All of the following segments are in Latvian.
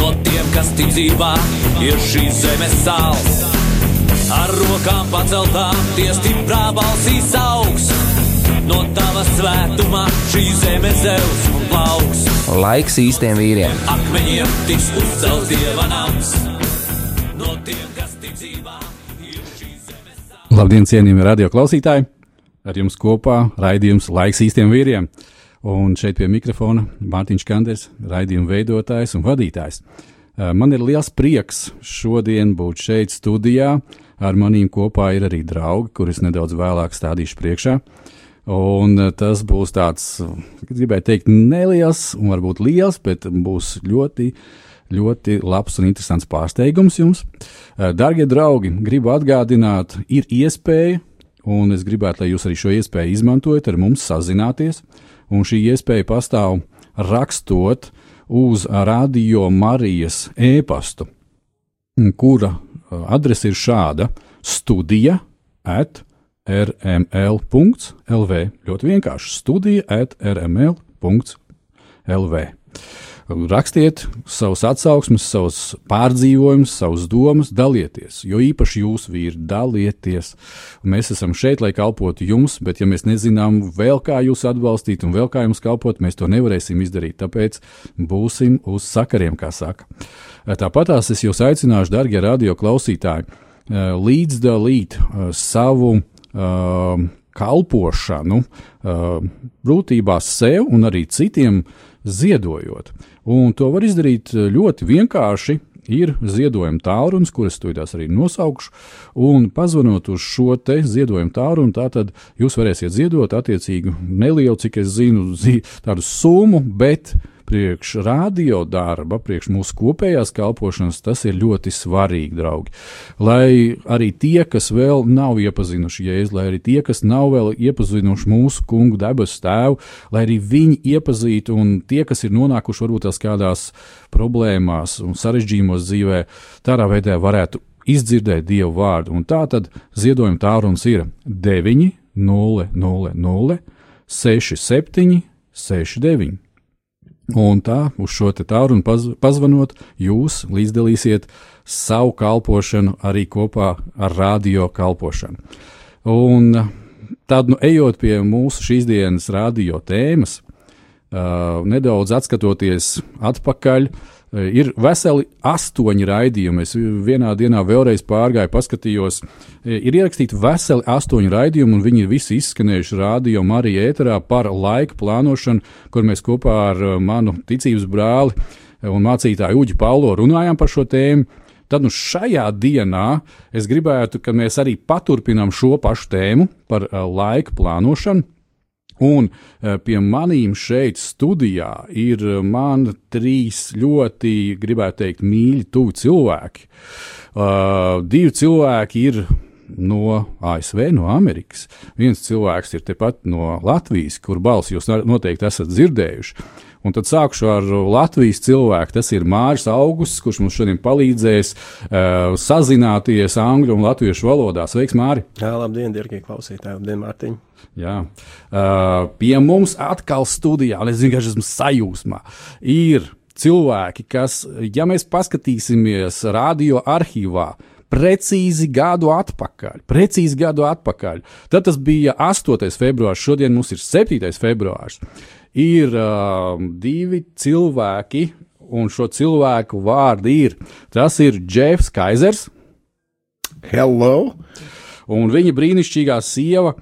No tiem, kas tic dzīvā, ir šīs zemes sāls. Ar rokām paceltām, tie stiprā balsīs augs. No tava svētumā šī zeme zeus un plauks. Laiks īstiem vīriem. Akmeņiem tiks uzcelts dieva nams. No tiem, kas tic dzīvā, ir šīs zemes sāls. Labdien, cienījamie radio klausītāji! Ar jums kopā raidījums Laiks īstiem vīriem. Un šeit pie mikrofona Mārtiņš Kanders, raidījuma veidotājs un vadītājs. Man ir liels prieks šodien būt šeit studijā. Ar maniem kopā ir arī draugi, kurus nedaudz vēlāk stādīšu priekšā. Un tas būs tāds, gribēju teikt, neliels un varbūt liels, bet būs ļoti, ļoti labs un interesants pārsteigums jums. Darbie draugi, gribu atgādināt, ir iespēja, un es gribētu, lai jūs arī šo iespēju izmantojat, ar mums sazināties. Un šī iespēja pastāv rakstot uz Radio Marijas e-pastu, kura eh, adrese ir šāda: studija at rml.lv. Ļoti vienkārši studija at rml.lv. Rakstiet savus atsauksmes, savus pārdzīvojumus, savus domas, dalieties, jo īpaši jūs, vīri, dalieties. Mēs esam šeit, lai kalpotu jums, bet ja mēs nezinām vēl kā jūs atbalstīt un vēl kā jums kalpot, mēs to nevarēsim izdarīt. Tāpēc būsim uz sakariem, kā saka. Tāpatās es jūs aicināšu, darbie radio klausītāji, līdzdalīt eh, savu uh, kalpošanu, uh, būtībā sev un arī citiem ziedojot. Un to var izdarīt ļoti vienkārši. Ir ziedojuma tālrunis, kuras tūlīt arī nosaukšu, un pazvanot uz šo te ziedojuma tālruni, tātad jūs varēsiet ziedot attiecīgu nelielu, cik es zinu, zi, tādu summu, bet priekš radio darba, priekš mūsu kopējās kalpošanas, tas ir ļoti svarīgi, draugi. Lai arī tie, kas vēl nav iepazinuši Jēzu, lai arī tie, kas nav vēl iepazinuši mūsu kungu debesu tēvu, lai arī viņi iepazītu, un tie, kas ir nonākuši varbūt tās kādās problēmās un sarežģījumos dzīvē, tādā veidā varētu izdzirdēt Dievu vārdu. Un tā tad ziedojuma tālrunis ir 9, 0, 0, 0, 6, 7, 6, 9. Un tā uz šo tālruni paz, pazvanot, jūs līdzdalīsiet savu kalpošanu arī kopā ar radio kalpošanu. Un tad, nu, ejot pie mūsu šīs dienas radio tēmas, uh, nedaudz atskatoties atpakaļ, uh, ir veseli astoņi raidījumi. Es vienā dienā vēlreiz pārgāju, paskatījos, ir ierakstīti veseli astoņi raidījumi, un viņi ir visi izskanējuši radio Marija ēterā par laika plānošanu, kur mēs kopā ar uh, manu ticības brāli un mācītāju Uģi Paulo runājām par šo tēmu. Tad nu šajā dienā es gribētu, ka mēs arī paturpinām šo pašu tēmu par laika plānošanu. Un uh, pie manīm šeit studijā ir uh, man trīs ļoti, gribētu teikt, mīļi, tuvi cilvēki. Uh, divi cilvēki ir no ASV, no Amerikas. Viens cilvēks ir tepat no Latvijas, kur balsi jūs noteikti esat dzirdējuši. Un tad sākšu ar Latvijas cilvēku. Tas ir Mārcis Augusts, kurš mums šodien palīdzēs uh, sazināties angļu un latviešu valodā. Sveiks, Māri! Jā, labdien, darbie klausītāji, labdien, Mārtiņ! Jā. Uh, pie mums atkal studijā, un es vienkārši esmu sajūsmā, ir cilvēki, kas, ja mēs paskatīsimies radio arhīvā, precīzi gadu atpakaļ. Precīzi gadu atpakaļ. Tad tas bija 8. februārs, šodien mums ir 7. februārs. Ir uh, divi cilvēki, un šo cilvēku vārdi ir. Tas ir Jeffs Kaisers Hello! un viņa brīnišķīgā sieva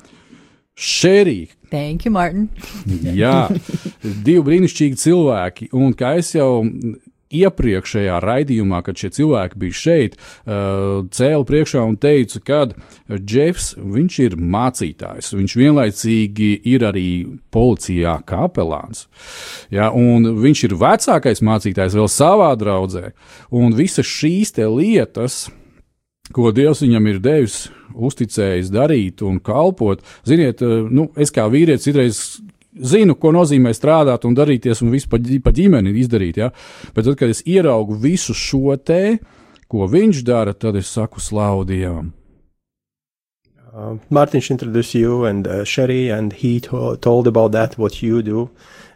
Šerija. Thank you, Martin. Jā, divi brīnišķīgi cilvēki. Un kā jau iepriekšējā raidījumā, kad šie cilvēki bija šeit, uh, cēlu priekšā un teicu, ka Džefs ir mācītājs. Viņš vienlaicīgi ir arī policijā kapelāns. Ja, viņš ir vecākais mācītājs vēl savā draudzē. Un visas šīs lietas, ko Dievs viņam ir devis, uzticējis darīt un kalpot, ziniet, nu, es kā vīrietis citreiz zinu, ko nozīmē strādāt un darīties un visu pa, pa ģimeni izdarīt. Ja? Bet tad, kad es ieraugu visu šo te, ko viņš dara, tad es saku slavu Dievam. Uh, Martins introduced you and uh, Sherry, and he to told about that, what you do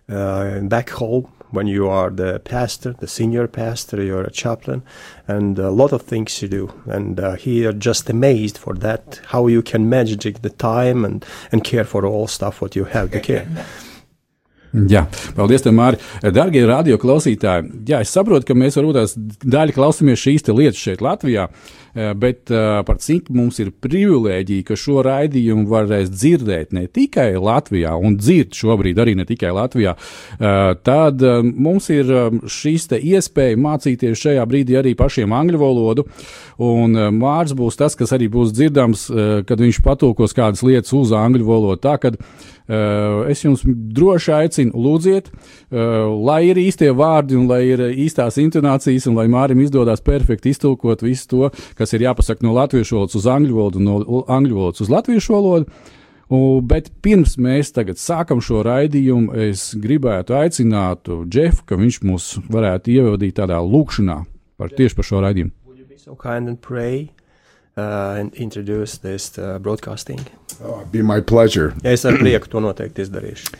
uh, back home when you are the pastor, the senior pastor, you're a chaplain, and a lot of things you do. And uh, he are just amazed for that, how you can manage the time and, and care for all stuff what you have to care. Jā, paldies, Mārtiņ. Darbie radioklausītāji, jā, es saprotu, ka mēs varbūt daļai klausāmies šīs lietas šeit, Latvijā. Uh, bet eh, par cik mums ir privilēģija, ka šo raidījumu varēs dzirdēt ne tikai Latvijā, un dzird šobrīd arī ne tikai Latvijā, eh, tad mums ir šīs iespēja mācīties šajā brīdī arī pašiem angļu valodu. Un Mārcis būs tas, kas arī būs dzirdams, kad viņš patulkos kādas lietas uz angļu valodu. Tā, kad, Eh, es jums droši aicinu, lūdziet, eh, lai ir īstie vārdi un lai ir īstās intonācijas, un lai Mārim izdodas perfekti iztulkot visu to, kas ir jāpasaka no latviešu valodas uz angļu valodu, no angļu valodas uz latviešu valodu. Bet pirms mēs tagad sākam šo raidījumu, es gribētu aicināt Džefu, ka viņš mūs varētu ievadīt tādā lūkšanā par tieši par šo raidījumu. So kind and pray uh, and introduce this uh, broadcasting. Oh, be my pleasure. Es ar prieku to noteikti izdarīšu.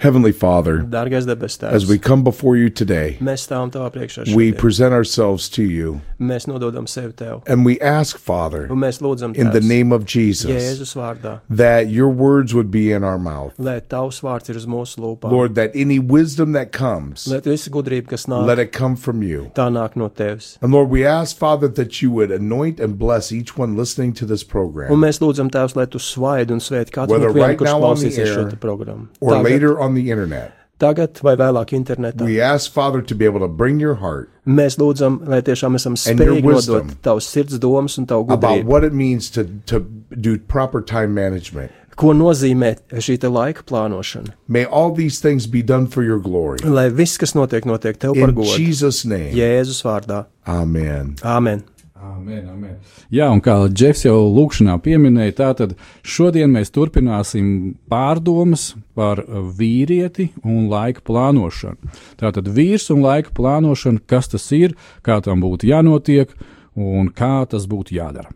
Heavenly Father, Dārgais debes Tēvs, as we come before you today, mēs stāvam tavā priekšā we present ourselves to you Mēs nododam sevi tev. and we ask, Father, Un mēs lūdzam in the Tēvs, name of Jesus, Jēzus vārdā, that your words would be in our mouth. lai tavs vārds ir uz mūsu lūpām. Lord, that any wisdom that comes, Lai visa gudrība, kas nāk, let it come from you. tā nāk no tevis. And Lord, we ask, Father, that you would anoint and bless each one listening to this Un program, mēs lūdzam Tēvs, lai tu svaidi un svēti katru Whether no right kurš now on the klausīsies šo air te programmu. or Tagad, later on the internet. tagad vai vēlāk internetā. We ask, Father, to be able to bring your heart Mēs lūdzam, lai tiešām esam And your spējīgi wisdom nodot tavus sirds domas un tavu about gudrību. what it means to, to do proper time management. Ko nozīmē šī te laika plānošana? May all these things be done for your glory. Lai viss, kas notiek, notiek tev par In godu. Jesus' name. Jēzus vārdā. Amen. Āmen. Amen, amen. Jā, un kā Džefs jau lūkšanā pieminēja, tātad šodien mēs turpināsim pārdomas par vīrieti un laika plānošanu. Tātad vīrs un laika plānošana, kas tas ir, kā tam būtu jānotiek un kā tas būtu jādara.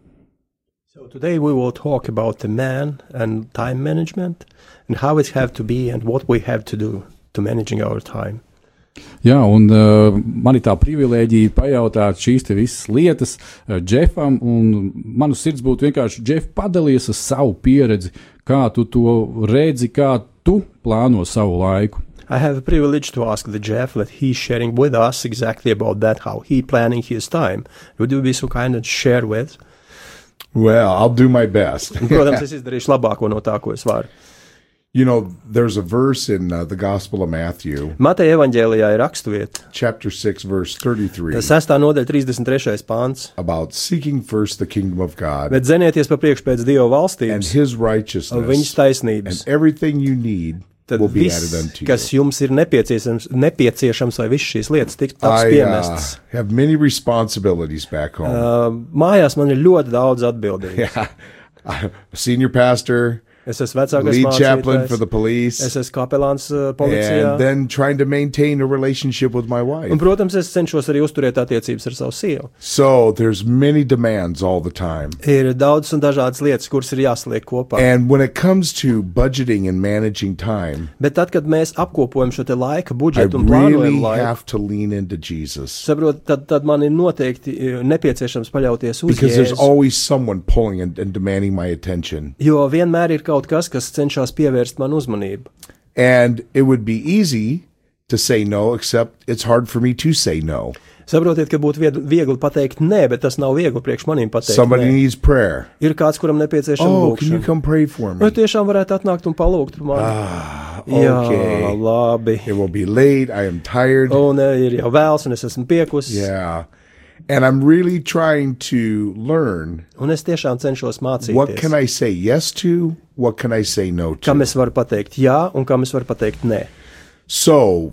So today we will talk about the man and time management and how it have to be and what we have to do to managing our time. Jā, un uh, man ir tā privilēģija pajautāt šīs visas lietas uh, Džefam, un manu sirds būtu vienkārši, Džef, padalies ar savu pieredzi, kā tu to redzi, kā tu plāno savu laiku. I have the privilege to ask the Jeff that he's sharing with us exactly about that, how he planning his time. Would you be so kind and share with? Well, I'll do my best. Protams, es izdarīšu labāko no tā, ko es varu. You know, there's a verse in uh, the Gospel of Matthew, Mateja evaņģēlijā ir raksturvieta. chapter 6, verse 33, Sestā nodaļa, 33. pāns. about seeking first the kingdom of God Bet zenieties pa priekšu pēc Dieva and valstības his un viņas righteousness, taisnības. and everything you need Tad will be viss, added unto kas jums ir nepieciešams, nepieciešams lai visas šīs lietas tiktu taps I uh, piemestas. have many responsibilities back home. Uh, mājās man ir ļoti daudz atbildību. yeah. A senior pastor, Es esmu vecākais lead chaplain for the police, es esmu kapelāns uh, policijā. and then trying to maintain a relationship with my wife. Un, protams, es cenšos arī uzturēt attiecības ar savu sievu. So there's many demands all the time. Ir daudz un dažādas lietas, kuras ir jāsaliek kopā. And when it comes to budgeting and managing time, Bet tad, kad mēs apkopojam šo te laika I budžetu un really plānojam laiku, have to lean into Jesus saprot, tad, tad man ir noteikti uh, nepieciešams paļauties uz because there's Jēzu. always someone pulling and, and demanding my attention. Jo vienmēr ir kaut kas, kas cenšas pievērst man uzmanību. And it would be easy to say no, except it's hard for me to say no. Saprotiet, ka būtu viegli pateikt nē, bet tas nav viegli priekš maniem pateikt. Somebody nē. needs prayer. Ir kāds, kuram nepieciešama Oh, can you come pray for me? tiešām varētu atnākt un palūgt par mani? Ah, Jā, okay. labi. It will be late. I am tired. Un eh, ir jau vēls, un es esmu piekusis. Yeah. And I'm really trying to learn Un es tiešām cenšos mācīties. what can I say yes to, what can I say no Kam to. es varu pateikt jā, un kam es varu pateikt nē. So,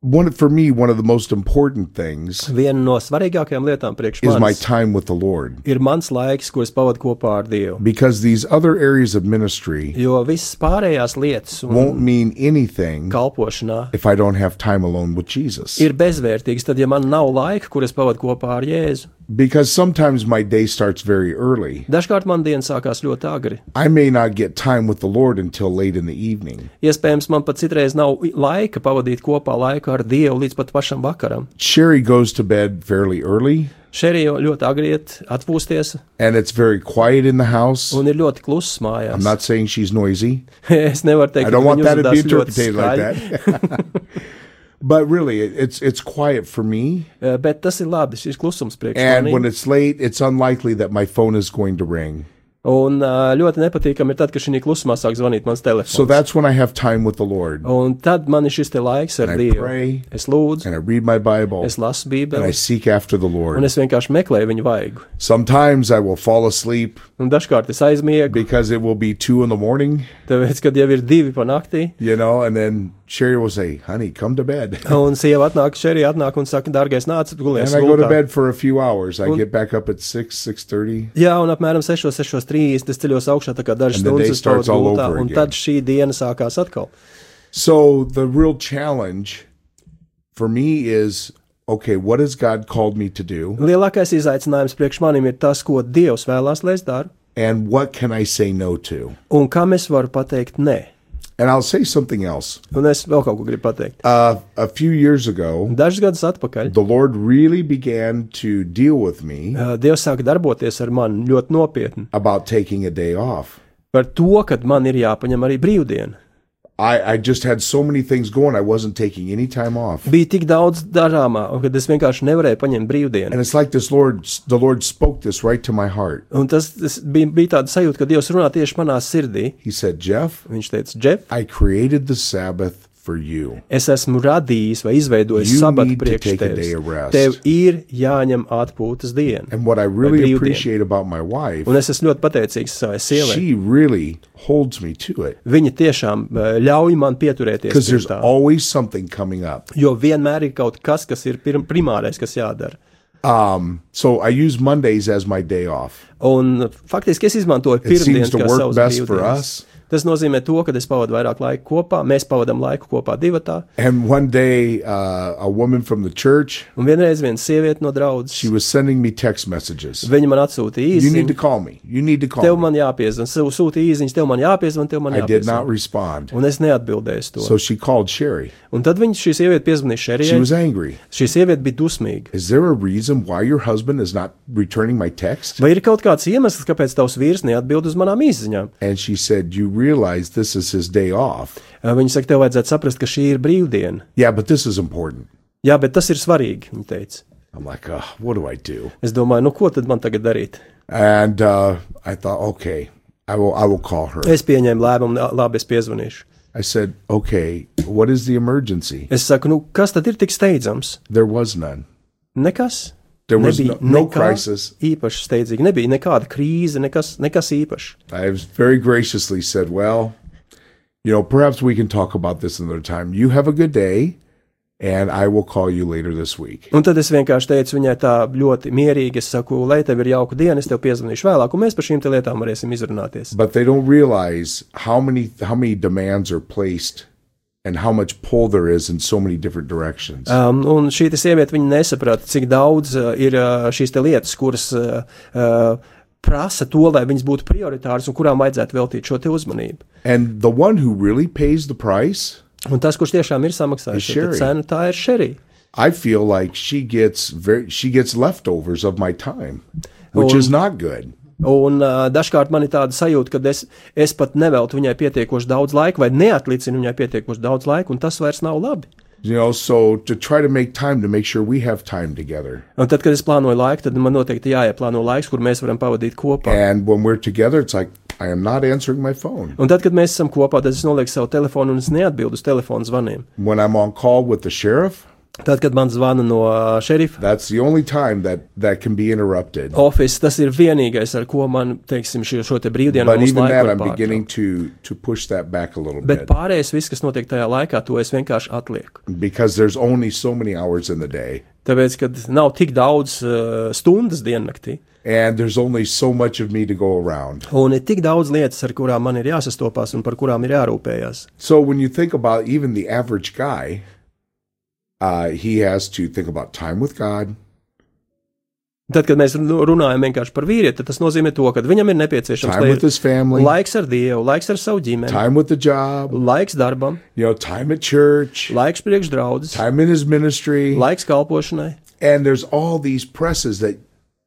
one for me, one of the most important things Viena no svarīgākajām lietām priekš is my manis time with the Lord. ir mans laiks, ko es pavadu kopā ar Dievu. Because these other areas of ministry Jo visas pārējās lietas un won't mean anything kalpošanā if I don't have time alone with Jesus. ir bezvērtīgas, tad, ja man nav laika, kur es pavadu kopā ar Jēzu, Because sometimes my day starts very early. dažkārt man diena sākās ļoti agri. I may not get time with the Lord until late in the evening. Iespējams, man pat citreiz nav laika pavadīt kopā laiku ar Dievu līdz pat pašam vakaram. Sherry goes to bed fairly early, Šerī jau ļoti agri iet atpūsties, and it's very quiet in the house. un ir ļoti kluss mājās. I'm not saying she's noisy. es nevaru teikt, I don't want that to be interpreted like that. but really, it- it's it's quiet for me. Eh, Bet tas ir labi, šis klusums priekš And when maniem. it's late, it's unlikely that my phone is going to ring. Un ā, ļoti nepatīkami ir tad, kad šī klusumā sāk zvanīt mans telefons. So that's when I have time with the Lord. Un tad man ir šis te laiks ar And I Dievu. pray. Es lūdzu, And I read my Bible es lasu and I Bībeli, seek after the un Lord. es vienkārši meklēju viņu vaigu. Sometimes I will fall asleep Un dažkārt es aizmiegu, because it will be two in the morning, tāpēc, kad jau ir divi pa naktī, you know, and then Sherry will say, honey, come to bed. un sieva atnāk, šeit atnāk un saka, dārgais, nāc, gulies. And I go to gultā." bed for a few hours. I Un- get back up at 6, 6.30. Jā, un apmēram 6, 6.30 es ceļos augšā, tā kā dažas stundas es pavadu gultā, un again. tad šī diena sākās atkal. So the real challenge for me is, okay, what has God called me to do? Lielākais izaicinājums priekš manim ir tas, ko Dievs vēlās, lai es daru, And what can I say no to? un kam es varu pateikt nē. And I'll say something else. Un es vēl kaut ko gribu pateikt. Uh, a few years ago, Dažus gadus atpakaļ the Lord really began to deal with me uh, Dievs sāka darboties ar mani ļoti nopietni about taking a day off. par to, ka man ir jāpaņem arī brīvdiena. I, I just had so many things going, I wasn't taking any time off. Bija tik daudz darāmā, un kad es vienkārši nevarēju paņemt brīvdienu. And it's like this Lord, the Lord spoke this right to my heart. Un tas, tas bija, bija tāds sajūta, ka Dievs runā tieši manā sirdī. He said, Jeff, Viņš teica, Džef, I created the Sabbath for you. Es esmu radījis vai izveidojis You sabatu priekš tevis. Tev ir jāņem atpūtas diena. And what I really brīvdienu. appreciate about my wife, Un es esmu ļoti pateicīgs savai sievai. she really holds me to it Viņa tiešām eh, ļauj man pieturēties pie there's tā. always something coming up. Jo vienmēr ir kaut kas, kas ir primārais, kas jādara. Um, so I use Mondays as my day off. Un faktiski es izmantoju It seems pirmdienas to kā work savas best for brīvdienas. Tas nozīmē to, ka es pavadu vairāk laika kopā, mēs pavadām laiku kopā divatā. And one day, uh, a woman from the church, Un vienreiz viena sieviete no draudzes, she was sending me text messages. viņa man atsūtīja You need to īsiņu. call me. You need to Tev call me. man jāpiezvan, Sū- sūtīja īsiņas, tev man jāpiezvan, tev man I did not jāpiezvan. respond. Un es neatbildēju to. So she called Sherry. Un tad viņa šī sieviete piezvanīja She Šerijai. was angry. Šī sieviete bija dusmīga. Is there a reason why your husband is not returning my text? Vai ir kaut kāds iemesls, kāpēc tavs vīrs neatbild uz manām izziņām? And she said, You realize this is his day off. Viņa saka, tev vajadzētu saprast, ka šī ir brīvdiena. Yeah, but this is important. Jā, bet tas ir svarīgi, viņa teica. I'm like, oh, what do I do? Es domāju, nu ko tad man tagad darīt? And uh, I thought, okay, I will, I will call her. Es pieņēmu lēmumu, "Nā, labi, es piezvanīšu. I said, okay, what is the emergency? Es saku, nu kas tad ir tik steidzams? There was none. Nekas. There was no, Nebija no crisis. īpaši steidzīgi. Nebija nekāda krīze, nekas, nekas īpašs. I very graciously said, well, you know, perhaps we can talk about this another time. You have a good day, and I will call you later this week. Un tad es vienkārši teicu viņai tā ļoti mierīgi, es saku, lai tev ir jauka diena, es tev piezvanīšu vēlāk, un mēs par šīm lietām varēsim izrunāties. But they don't realize how many how many demands are placed Um, un šī te sieviete viņa nesaprata, cik daudz uh, ir uh, šīs lietas, kuras uh, uh, prasa to, lai viņas būtu prioritāras un kurām vajadzētu veltīt šo uzmanību. and the one who really pays the price, Un tas, kurš tiešām ir samaksājis šo cenu, tā ir Šerija. I feel like she gets very she gets leftovers of my time, which Well- is not good. Un uh, dažkārt man ir tāda sajūta, ka es, es pat neveltu viņai pietiekoši daudz laika, vai neatlicinu viņai pietiekoši daudz laika, un tas vairs nav labi. You know, so to try to make time to make sure we have time together. Un tad, kad es plānoju laiku, tad man noteikti jāieplāno laiks, kur mēs varam pavadīt kopā. And when we're together, it's like, I am not answering my phone. Un tad, kad mēs esam kopā, tad es nolieku savu telefonu un es neatbildu uz telefonu zvaniem. When I'm on call with the sheriff, Tad, kad man zvana no ā, šerifa that's the only time that that can be interrupted. oficiāls, tas ir vienīgais, ar ko man, teiksim, šo, šo te brīvdienu But even that, I'm pārtraukt. beginning to to push that back a little Bet bit pārējais, viss, kas notiek tajā laikā, to es vienkārši atlieku. because there's only so many hours in the day, Tāpēc, kad nav tik daudz uh, stundas diennaktī, and there's only so much of me to go around. un ir tik daudz lietas, ar kurām man ir jāsastopās un par kurām ir jārūpējas. So when you think about even the average guy, uh, he has to think about time with God, Tad, kad mēs nu, runājam vienkārši par vīrieti, tad tas nozīmē to, ka viņam ir nepieciešams time lai with ir his family, laiks ar Dievu, laiks ar savu ģimeni, time with the job, laiks darbam, you know, time at church, laiks priekš draudzes, time in his ministry, laiks kalpošanai. and there's all these presses that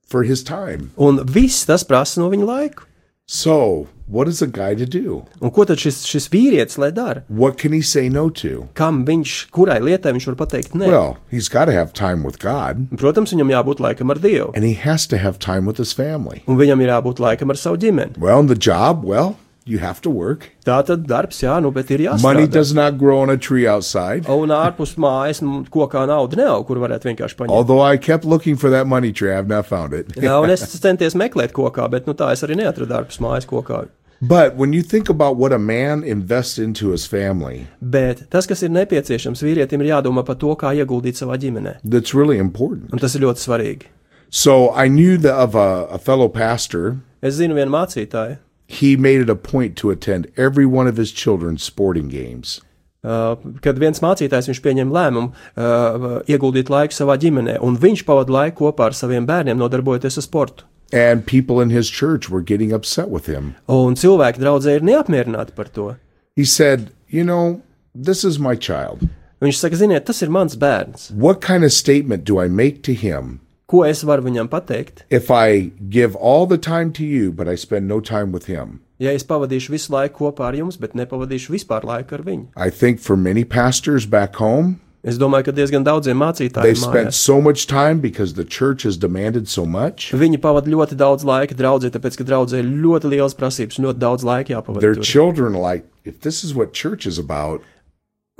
for his time. Un viss tas prasa no viņa laiku. So what is a guy to do? Un ko tad šis, šis vīrietis lai dara? What can he say no to? Kam viņš, kurai lietai viņš var pateikt nē? Well, he's got to have time with God, Protams, viņam jābūt laikam ar Dievu, and he has to have time with his family. un viņam ir jābūt laikam ar savu ģimeni. Well, in the job, well, you have to work. Tā tad darbs, jā, nu, bet ir Money jāstrādā. does not grow on a tree outside. Un ārpus mājas kokā nauda nav, kur varētu vienkārši paņemt. Although I kept looking for that money tree, I've not found it. Jā, un es centies meklēt kokā, bet nu, tā es arī neatradu ārpus mājas kokā. But when you think about what a man invests into his family, Bet tas, kas ir nepieciešams vīrietim, ir jādomā par to, kā ieguldīt savā ģimenē. that's really important. Un tas ir ļoti svarīgi. So I knew the, of a, a fellow pastor. Es zinu vienu mācītāju, He made it a point to attend every one of his children's sporting games. uh, kad viens mācītājs viņš pieņem lēmumu uh, ieguldīt laiku savā ģimenē, un viņš pavada laiku kopā ar saviem bērniem, nodarbojoties ar sportu. And people in his church were getting upset with him. Un cilvēki draudzē ir neapmierināti par to. He said, You know, this is my child. Viņš saka, ziniet, tas ir mans bērns. What kind of statement do I make to him Ko es varu viņam pateikt? if I give all the time to you, but I spend no time with him? Ja es pavadīšu visu laiku kopā ar jums, bet nepavadīšu vispār laiku ar viņu. I think for many pastors back home, Es domāju, ka diezgan daudziem they've mācītājiem spent mājās. so much time because the church has demanded so much. Viņi pavada ļoti daudz laika draudzē, tāpēc, ka draudzē ir ļoti liels prasības, ļoti daudz laika jāpavada. Their tur. children are like, if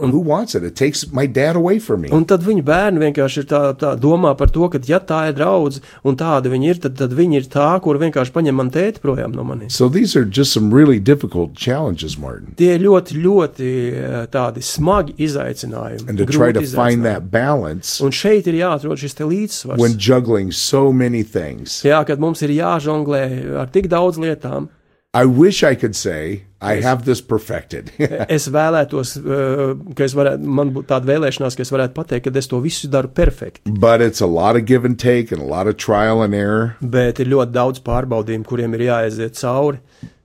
about, who wants it? It takes my dad away from me. Un tad viņu bērni vienkārši ir tā, tā domā par to, ka, ja tā ir draudzene un tāda viņi ir, tad, tad viņi ir tā, kur vienkārši paņem man tēti projām no manis. So these are just some really difficult challenges, Martin. Tie ir ļoti, ļoti eh, tādi smagi izaicinājumi. And to try to find that balance Un šeit ir jāatrod šis te līdzsvars. when juggling so many things. Jā, kad mums ir jāžonglē ar tik daudz lietām, I wish I could say I have this perfected. es vēlētos, eh, ka es varētu, man būtu tāda vēlēšanās, ka es varētu pateikt, ka es to visu daru perfekti. but it's a lot of give and take and a lot of trial and error. Bet ir ļoti daudz pārbaudījumu, kuriem ir jāaiziet cauri.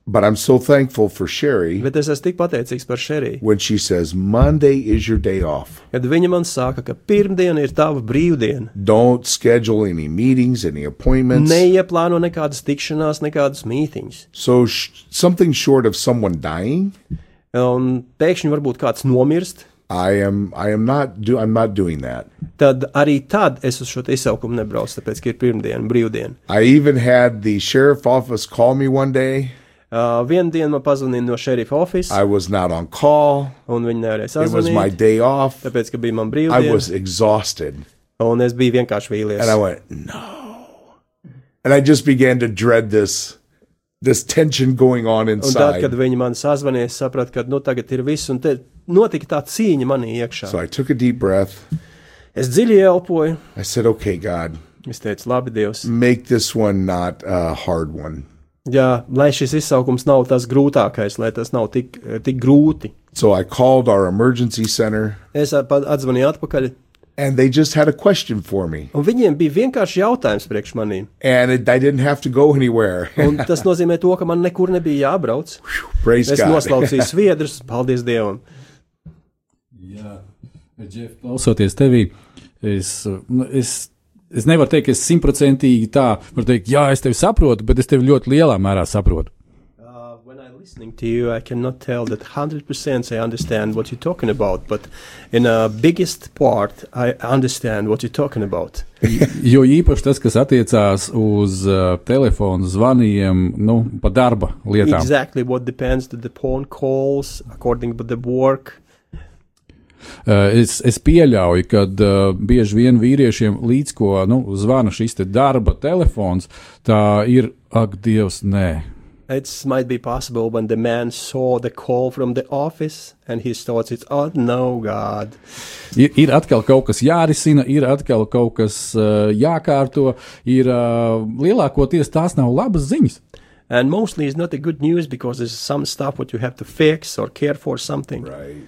But I'm so thankful for Sherry Bet es esmu tik pateicīgs par Šeriju, when she says Monday is your day off. kad viņa man saka, ka pirmdiena ir tava brīvdiena. Don't schedule any meetings, any appointments. Neieplāno nekādas tikšanās, nekādas mītīņas. So sh- something short of someone dying, Un pēkšņi varbūt kāds nomirst, I am I am not do I'm not doing that. tad arī tad es uz šo te izsaukumu nebraucu, tāpēc, ka ir pirmdiena, brīvdiena. I even had the sheriff office call me one day. Uh, Vienu dienu man pazvanīja no šerifa oficiāla, I was not on call. un viņi nevarēja It was my sazvanīt, day off. tāpēc, ka bija man I brīvdiena, was exhausted. un es biju vienkārši vīlies. And I went, "No." And I just began to dread this this tension going on Un tad, kad inside. viņi man sazvanīja, es sapratu, ka nu, tagad ir viss, un te notika tā cīņa manī iekšā. So I took a deep breath. Es dziļi elpoju, I said, "Okay, God, es teicu, labi, Dievs. make this one not a hard one." Jā, lai šis izsaukums nav tas grūtākais, lai tas nav tik, tik grūti. So I called our emergency center Es atzvanīju atpakaļ, and they just had a question for me. un viņiem bija vienkārši jautājums priekš manīm. And it, I didn't have to go anywhere. Un tas nozīmē, to, ka man nekur nebija jābrauc. Praise Es God. noslaucīju sviedrus, paldies Dievam. Jā, Džef, klausoties tevī, es, nu, es, es nevaru teikt, ka es simtprocentīgi tā varu teikt, jā, es tevi saprotu, bet es tevi ļoti lielā mērā saprotu. Uh, listening to you, I cannot tell that 100% I understand what you're talking about, but in a biggest part, I understand what you're talking about. Jo īpaši tas, kas attiecās uz uh, telefonu zvaniem, nu, pa darba lietām. Exactly what depends to the phone calls, according to the work. Uh, es, es pieļauju, ka uh, bieži vien vīriešiem līdz ko nu, zvana šis te darba telefons, tā ir, ak, Dievs, nē. It might be possible when the man saw the call from the office and he thought it's, oh no, God. Ir, ir atkal kaut kas jārisina, ir atkal kaut kas uh, jākārto, ir uh, lielākoties tās nav labas ziņas. And mostly it's not a good news because there's some stuff what you have to fix or care for something. Right.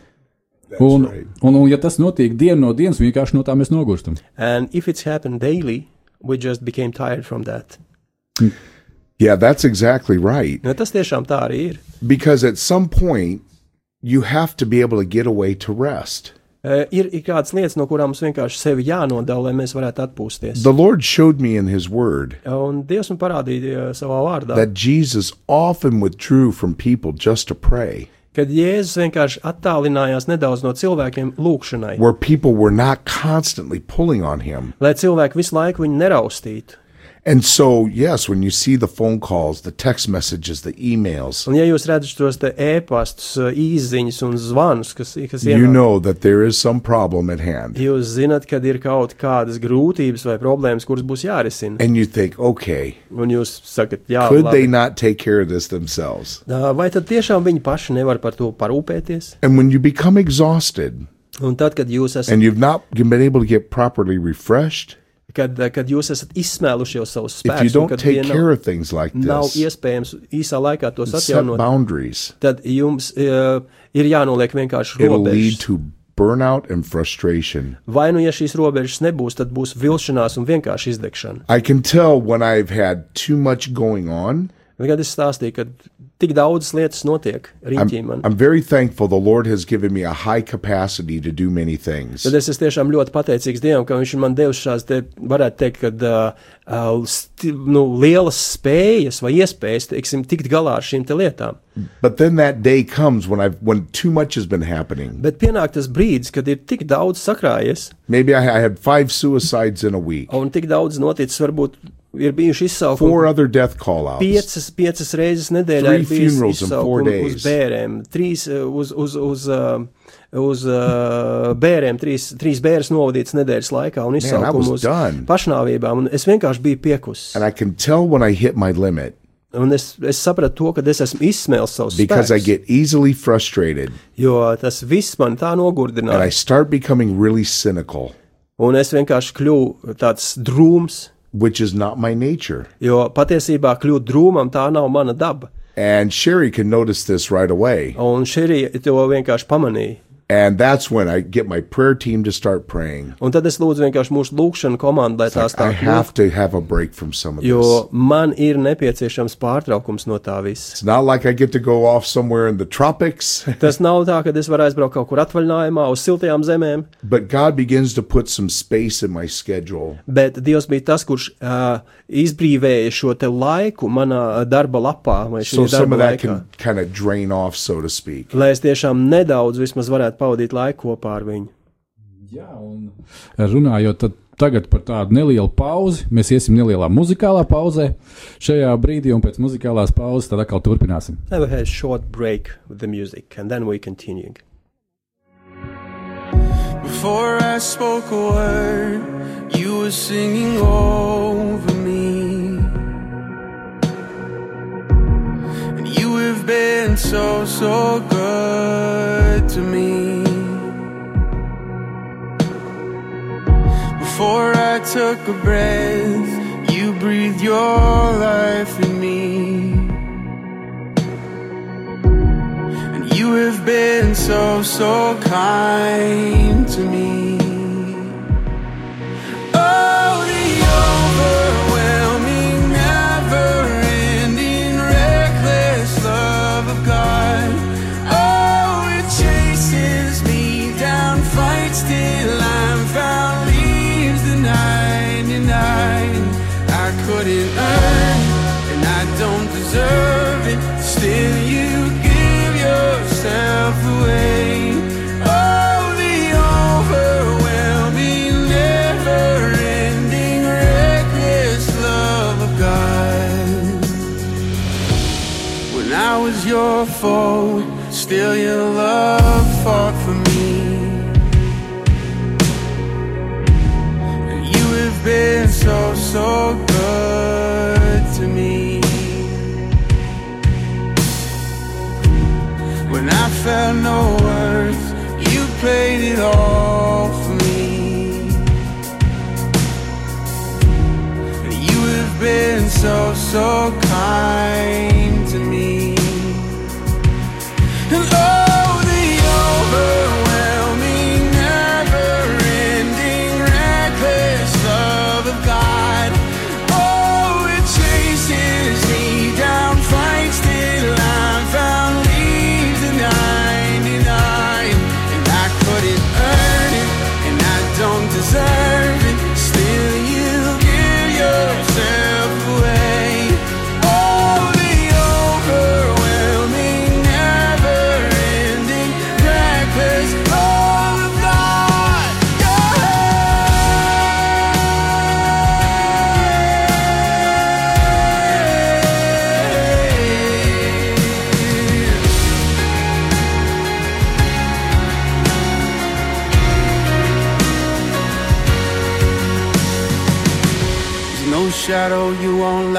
That's Un, right. un, un, ja tas notiek dienu no dienas, vienkārši no tā mēs nogurstam. And if it's happened daily, we just became tired from that. Yeah, that's exactly right. Nu, tas tiešām tā arī ir. Because at some point, you have to be able to get away to rest. Uh, ir, ir kādas lietas, no kurām mums vienkārši sevi jānodala, lai mēs varētu atpūsties. The Lord showed me in His Word Un Dievs man parādīja uh, savā vārdā, that Jesus often withdrew from people just to pray, kad Jēzus vienkārši attālinājās nedaudz no cilvēkiem lūgšanai, where people were not constantly pulling on Him. lai cilvēki visu laiku viņu neraustītu. And so, yes, when you see the phone calls, the text messages, the emails, Un, ja jūs redzat tos te ēpastus, uh, īsiņas un zvanus, kas, kas you ienāk, know that there is some problem at hand. jūs zinat, kad ir kaut kādas grūtības vai problēmas, kuras būs jārisina. And you think, okay, Un jūs sakat, jā, could labi. they not take care of this themselves? Vai tad tiešām viņi paši nevar par to parūpēties? And when you become exhausted Un tad, kad jūs esat, and you've not been able to get properly refreshed, kad, kad jūs esat izsmēluši jau savus spēkus, un don't kad care nav, of things like nav this, iespējams īsā laikā tos atjaunot, boundaries, tad jums uh, ir jānoliek vienkārši robežas. to burnout and frustration. Vai nu, ja šīs robežas nebūs, tad būs vilšanās un vienkārši izdegšana. I can tell when I've had too much going on. Kad es stāstīju, ka tik daudzas lietas notiek rīķī man, I'm very thankful the Lord has given me a high capacity to do many things. tad es esmu tiešām ļoti pateicīgs Dievam, ka Viņš man devis šādas, te, varētu teikt, kad, uh, sti, nu, lielas spējas vai iespējas, teiksim, tikt galā ar šīm te lietām. But then that day comes when I've when too much has been happening. Bet pienāk tas brīdis, kad ir tik daudz sakrājies, Maybe I, I had five suicides in a week, un tik daudz noticis, varbūt ir bijuši four izsaukumi. Piecas, piecas reizes nedēļā ir four izsaukumi uz days. bērēm, trīs uh, uz, uz, uz, uh, uz uh, bērēm, trīs, trīs bērns novadīts nedēļas laikā un izsaukumi uz done. pašnāvībām, un es vienkārši biju piekus. And I can tell when I hit my limit Un es, es sapratu to, ka es esmu izsmēlis savus because I spēkus, get easily frustrated jo tas viss man tā and I nogurdināja. start becoming really cynical, Un es vienkārši kļuvu tāds drūms, which is not my nature. jo patiesībā kļūt drūmam tā nav mana daba. And Sherry can notice this right away. Un šī to vienkārši pamanīja. And that's when I get my prayer team to start praying. Un tad es lūdzu vienkārši mūsu lūgšanu komandu, lai tās tā I have to have a break from some of this. Jo man ir nepieciešams pārtraukums no tā visa. It's not like I get to go off somewhere in the tropics, Tas nav tā, ka es varu aizbraukt kaut kur atvaļinājumā uz siltajām zemēm, but God begins to put some space in my schedule. bet Dievs bija tas, kurš uh, izbrīvēja šo te laiku manā darba lapā vai So šī some darba of that laikā. can kind of drain off, so to speak. Lai es tiešām nedaudz vismaz varētu pavadīt laiku kopā ar viņu. Jā, un runājot tad tagad par tādu nelielu pauzi, mēs iesim nelielā muzikālā pauzē šajā brīdī, un pēc muzikālās pauzes tad atkal turpināsim. Have a short break with the music and then we continue. Before I spoke a word, you were singing over me. And you have been so, so good to me. Before I took a breath, you breathed your life in me. And you have been so, so kind to me. Your foe, still your love fought for me. And you have been so, so good to me. When I felt no worth, you played it all for me. And you have been so, so kind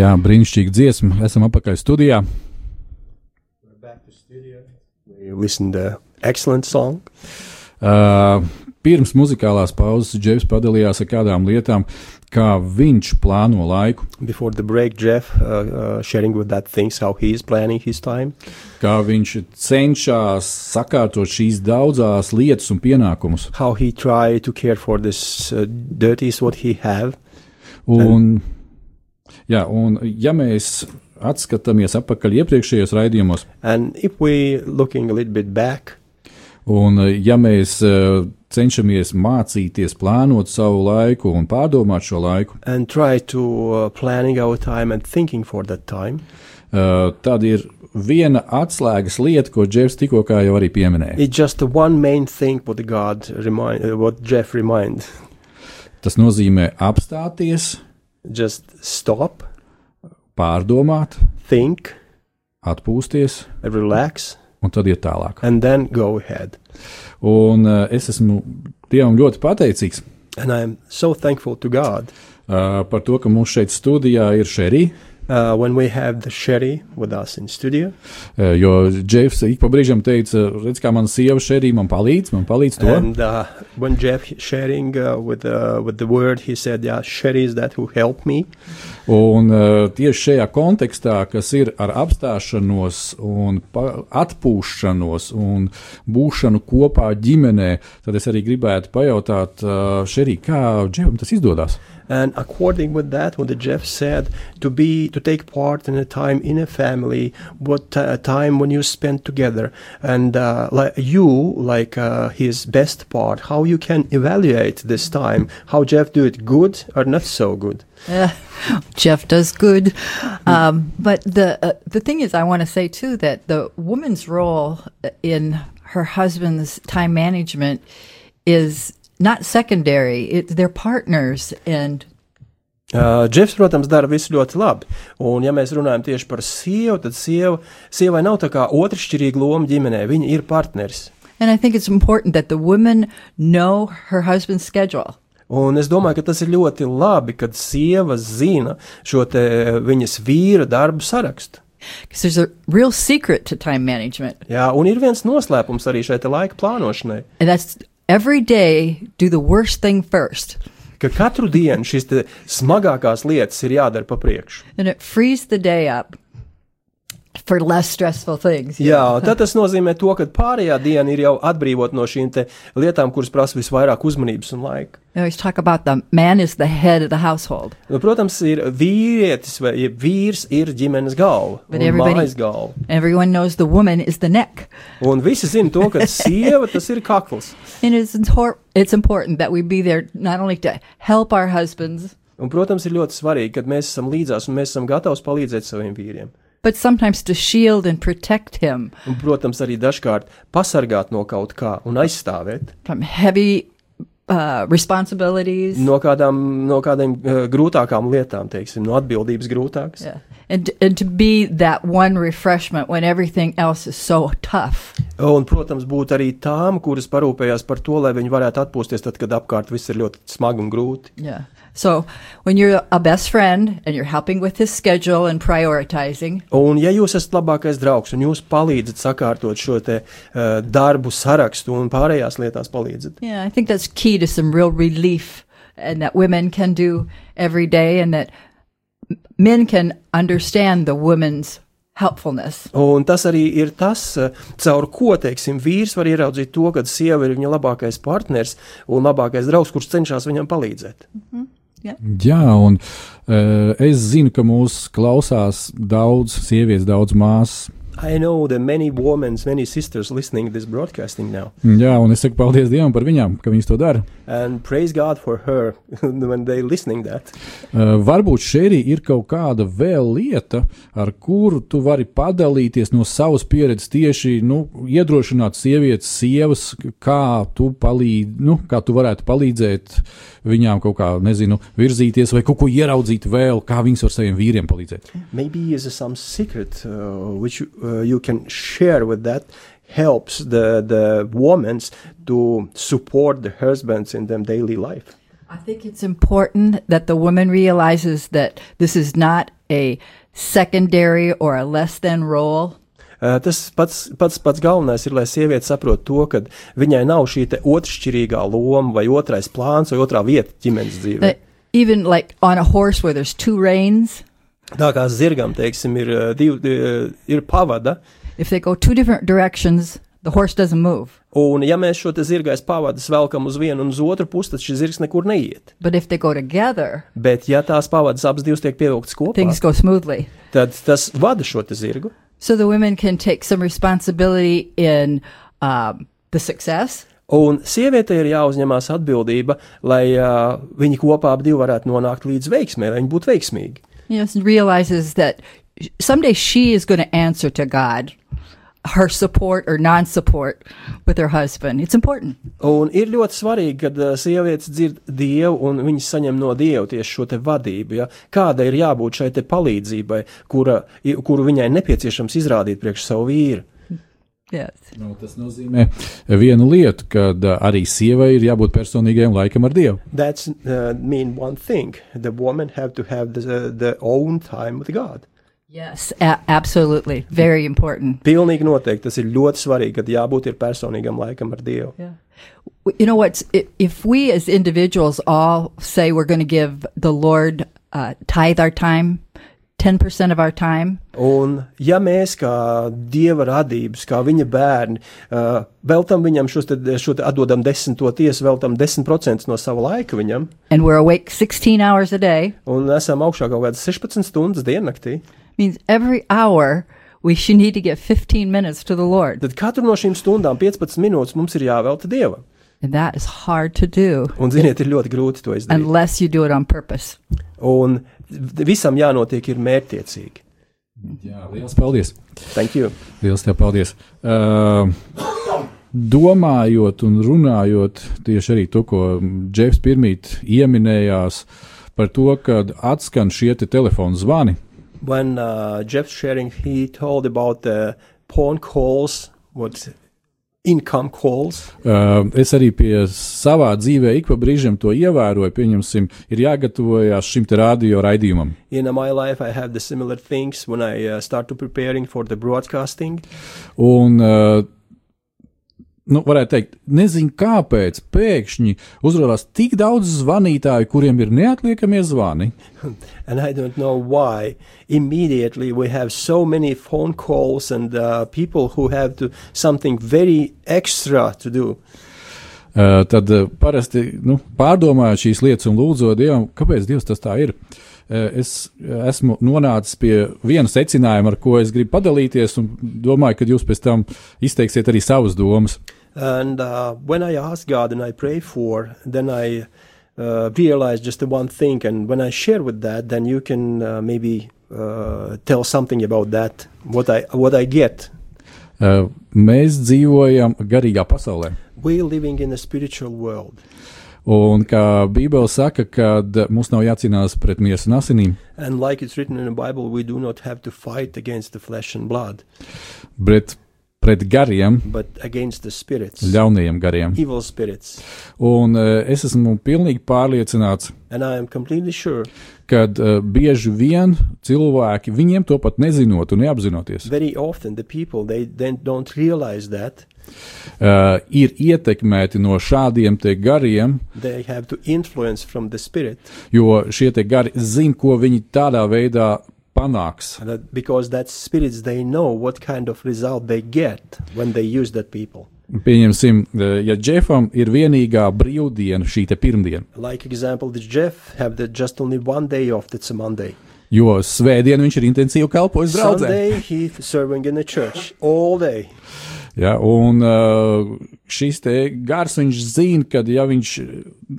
Jā, brīnišķīga dziesma. Esam apakaļ studijā. We listened to excellent song. Uh, pirms muzikālās pauzes Džefs padalījās ar kādām lietām, kā viņš plāno laiku, Before the break, Jeff uh, uh, sharing with that things how he is planning his time, kā viņš cenšas sakārtot šīs daudzās lietas un pienākumus. how he try to care for this uh, duties what he have. Un, jā, un ja mēs atskatāmies atpakaļ iepriekšējos raidījumos, And if we looking a little bit back, un ja mēs uh, cenšamies mācīties plānot savu laiku un pārdomāt šo laiku, and try to uh, planning our time and thinking for that time, uh, tad ir viena atslēgas lieta, ko Džefs tikko jau arī pieminēja. it's just the one main thing what the God remind, what Jeff remind. Tas nozīmē apstāties, Just stop, pārdomāt, think, atpūsties. Relax, un tad iet tālāk. and then go ahead. Un uh, es esmu Dievam ļoti pateicīgs. And I'm so thankful to God. Uh, par to, ka mums šeit studijā ir Šerija. Uh, when we have the Sherry with us in studio. Uh, jo Džefs ik pa brīžam teica, redz, kā mana sieva Šerija man palīdz, man palīdz to. And uh, when Jeff sharing uh, with uh, with the word, he said, "Yeah, Sherry is that who helped me." Un uh, tieši šajā kontekstā, kas ir ar apstāšanos un atpūšanos un būšanu kopā ģimenē, tad es arī gribētu pajautāt uh, Šerija, kā Džefam tas izdodas? And according with that, what the Jeff said, to be to take part in a time in a family, what uh, time when you spend together, and uh, like you, like uh, his best part, how you can evaluate this time, how Jeff do it good or not so good. Jeff does good. Um, but the uh, the thing is, I want to say too that the woman's role in her husband's time management is not secondary. It, they're partners, and Uh, Džefs, protams, dara visu ļoti labi. Un, ja mēs runājam tieši par sievu, tad sieva, sievai nav tā kā otršķirīga loma ģimenē. Viņa ir partneris. and I think it's important that the women know her husband's schedule. Un es domāju, ka tas ir ļoti labi, kad sieva zina šo te viņas vīra darbu sarakstu. Because there's a real secret to time management, Jā, un ir viens noslēpums arī šai te laika plānošanai, and that's every day do the worst thing first. ka katru dienu šīs te smagākās lietas ir jādara pa priekšu. And it frees the day up for less stressful things. you Jā, know. tad tas nozīmē to, ka pārējā diena ir jau atbrīvot no šīm lietām, kuras prasa visvairāk uzmanības un laika. I always talk about the man is the head of the household. Nu, protams, ir vīrietis vai jeb vīrs ir ģimenes galva, But mājas galva. Everyone knows the woman is the neck. Un visi zina to, ka sieva tas ir kakls. And it's, it's important that we be there not only to help our husbands, Un, protams, ir ļoti svarīgi, kad mēs esam līdzās un mēs esam gatavi palīdzēt saviem vīriem. But sometimes to shield and protect him Un, protams, arī dažkārt pasargāt no kaut kā un aizstāvēt from heavy uh, responsibilities. no kādām, no kādām uh, grūtākām lietām, teiksim, no atbildības grūtākas. Yeah. And, and to be that one refreshment when everything else is so tough. Un, protams, būt arī tām, kuras parūpējās par to, lai viņi varētu atpūsties tad, kad apkārt viss ir ļoti smagi un grūti. Yeah. So when you're a best friend and you're helping with his schedule and prioritizing, Un, ja jūs esat labākais draugs un jūs palīdzat sakārtot šo te, uh, darbu sarakstu un pārējās lietās palīdzat, yeah, I think that's key to some real relief and that women can do every day and that m- men can understand the woman's helpfulness. Un tas arī ir tas, eh, caur ko, teiksim, vīrs var ieraudzīt to, ka sieva ir viņa labākais partners un labākais draugs, kurš cenšas viņam palīdzēt. Jā, un uh, es zinu, ka mūs klausās daudz sievietes, daudz māsas. I know that many women, many sisters listening this broadcasting now, Jā, un es saku paldies Dievam par viņām, ka viņas to dara. And praise God for her when they listening that. Uh, varbūt šeit ir kaut kāda vēl lieta, ar kuru tu vari padalīties no savas pieredzes, tieši nu, iedrošināt sievietes, sievas, kā tu, palīd, nu, kā tu varētu palīdzēt viņām kaut kā, nezinu, virzīties vai kaut ko ieraudzīt vēl, kā viņas var saviem vīriem palīdzēt. Maybe is some secret uh, which uh, you can share with that helps the the women to support the husbands in their daily life. I think it's important that the woman realizes that this is not a secondary or a less than role. Uh, tas pats, pats, pats galvenais ir, lai sieviete saprot to, ka viņai nav šī otršķirīgā loma vai otrais plāns vai otrā vieta ģimenes dzīvē. That even like on a horse where there's two reins, Tā kā zirgam, teiksim, ir, uh, div, uh, ir pavada, if they go two different directions, the horse doesn't move. un ja mēs šo te zirgais pavadas velkam uz vienu un uz otru pusi, tad šis zirgs nekur neiet. But if they go together, Bet ja tās pavadas abas divas tiek pievilktas kopā, things go smoothly. tad tas vada šo zirgu. So the women can take some responsibility in um, the success, Un sievietei ir jāuzņemās atbildība, lai uh, viņi kopā abi varētu nonākt līdz veiksmē, lai viņi būtu veiksmīgi. know, realizes that someday she is going to answer to God her support or non support with her husband. It's important. Un ir ļoti svarīgi, kad uh, sievietes dzird dievu un viņas saņem no dieva tieši šo te vadību. Ja? Kāda ir jābūt šai te palīdzībai, kura, kuru viņai nepieciešams izrādīt priekš savu vīru. Yes. Nu, tas nozīmē vienu lietu, ka arī sievai ir jābūt personīgajam laikam ar Dievu. That's uh, mean one thing. The woman have to have the, the own time with God. Yes, a- absolutely. Very important. Pilnīgi noteikti tas ir ļoti svarīgi, kad jābūt ir personīgam laikam ar Dievu. Yeah. You know what's i- if we as individuals all say we're going to give the Lord uh, tithe our time, 10% of our time, Un, ja mēs kā dieva radības, kā viņa bērni, uh, veltam viņam šos te, šo te atdodam desmito tiesu, veltam 10% no sava laika viņam, and we're awake 16 hours a day, un esam augšā kaut kādas 16 stundas diennaktī, means every hour we should need to give 15 minutes to the Lord. tad katru no šīm stundām 15 minūtes mums ir jāvelta dievam. And that is hard to do Un, ziniet, ir ļoti grūti to izdarīt. unless you do it on purpose. Un visam jānotiek ir mērķtiecīgi. Jā, liels paldies! Thank you. Liels tev paldies! Uh, domājot un runājot tieši arī to, ko Džefs pirmīt ieminējās par to, kad atskan šie te telefonu zvani. When uh, Jeff sharing, he told about the phone calls, what income calls. Uh, es arī pie savā dzīvē ik pa brīžam to ievēroju. Pieņemsim, ir jāgatavojas šim te radio raidījumam. In my life, I have the similar things when I uh, start to preparing for the broadcasting. Un, uh, nu, varētu teikt, nezinu, kāpēc pēkšņi uzrādās tik daudz zvanītāju, kuriem ir neatliekamie zvani. And I don't know why. Immediately, we have so many phone calls and uh, people who have to something very extra to do. Uh, tad uh, parasti nu, pārdomājot šīs lietas un lūdzot Dievam, kāpēc Dievs tas tā ir. Uh, es esmu nonācis pie viena secinājuma, ar ko es gribu padalīties, un domāju, ka jūs pēc tam izteiksiet arī savas domas. And uh, when I ask God and I pray for, then I uh, realize just the one thing. And when I share with that, then you can uh, maybe uh, tell something about that, what I what I get. Uh, mēs dzīvojam garīgā pasaulē. We're living in a spiritual world. Un kā Bībele saka, kad mums nav jācīnās pret miesu un asinīm, And like it's written in the Bible, we do not have to fight against the flesh and blood, bet pret gariem, but against the spirits, ļaunajiem gariem. Un uh, es esmu pilnīgi pārliecināts, And I am completely sure, ka uh, bieži vien cilvēki, viņiem to pat nezinot un neapzinoties, often the people they that uh, ir ietekmēti no šādiem gariem, they have to influence from the spirit. jo šie gari zina, ko viņi tādā veidā panāks. And that because that spirits they know what kind of result they get when they use that people. Pieņemsim, uh, ja Džefam ir vienīgā brīvdiena šī pirmdiena, Like example, the Jeff have the just only one day off. That's a Monday. jo svētdien viņš ir intensīvi kalpojis draudzē. Ja, un uh, šis te gars, viņš zina, ka ja viņš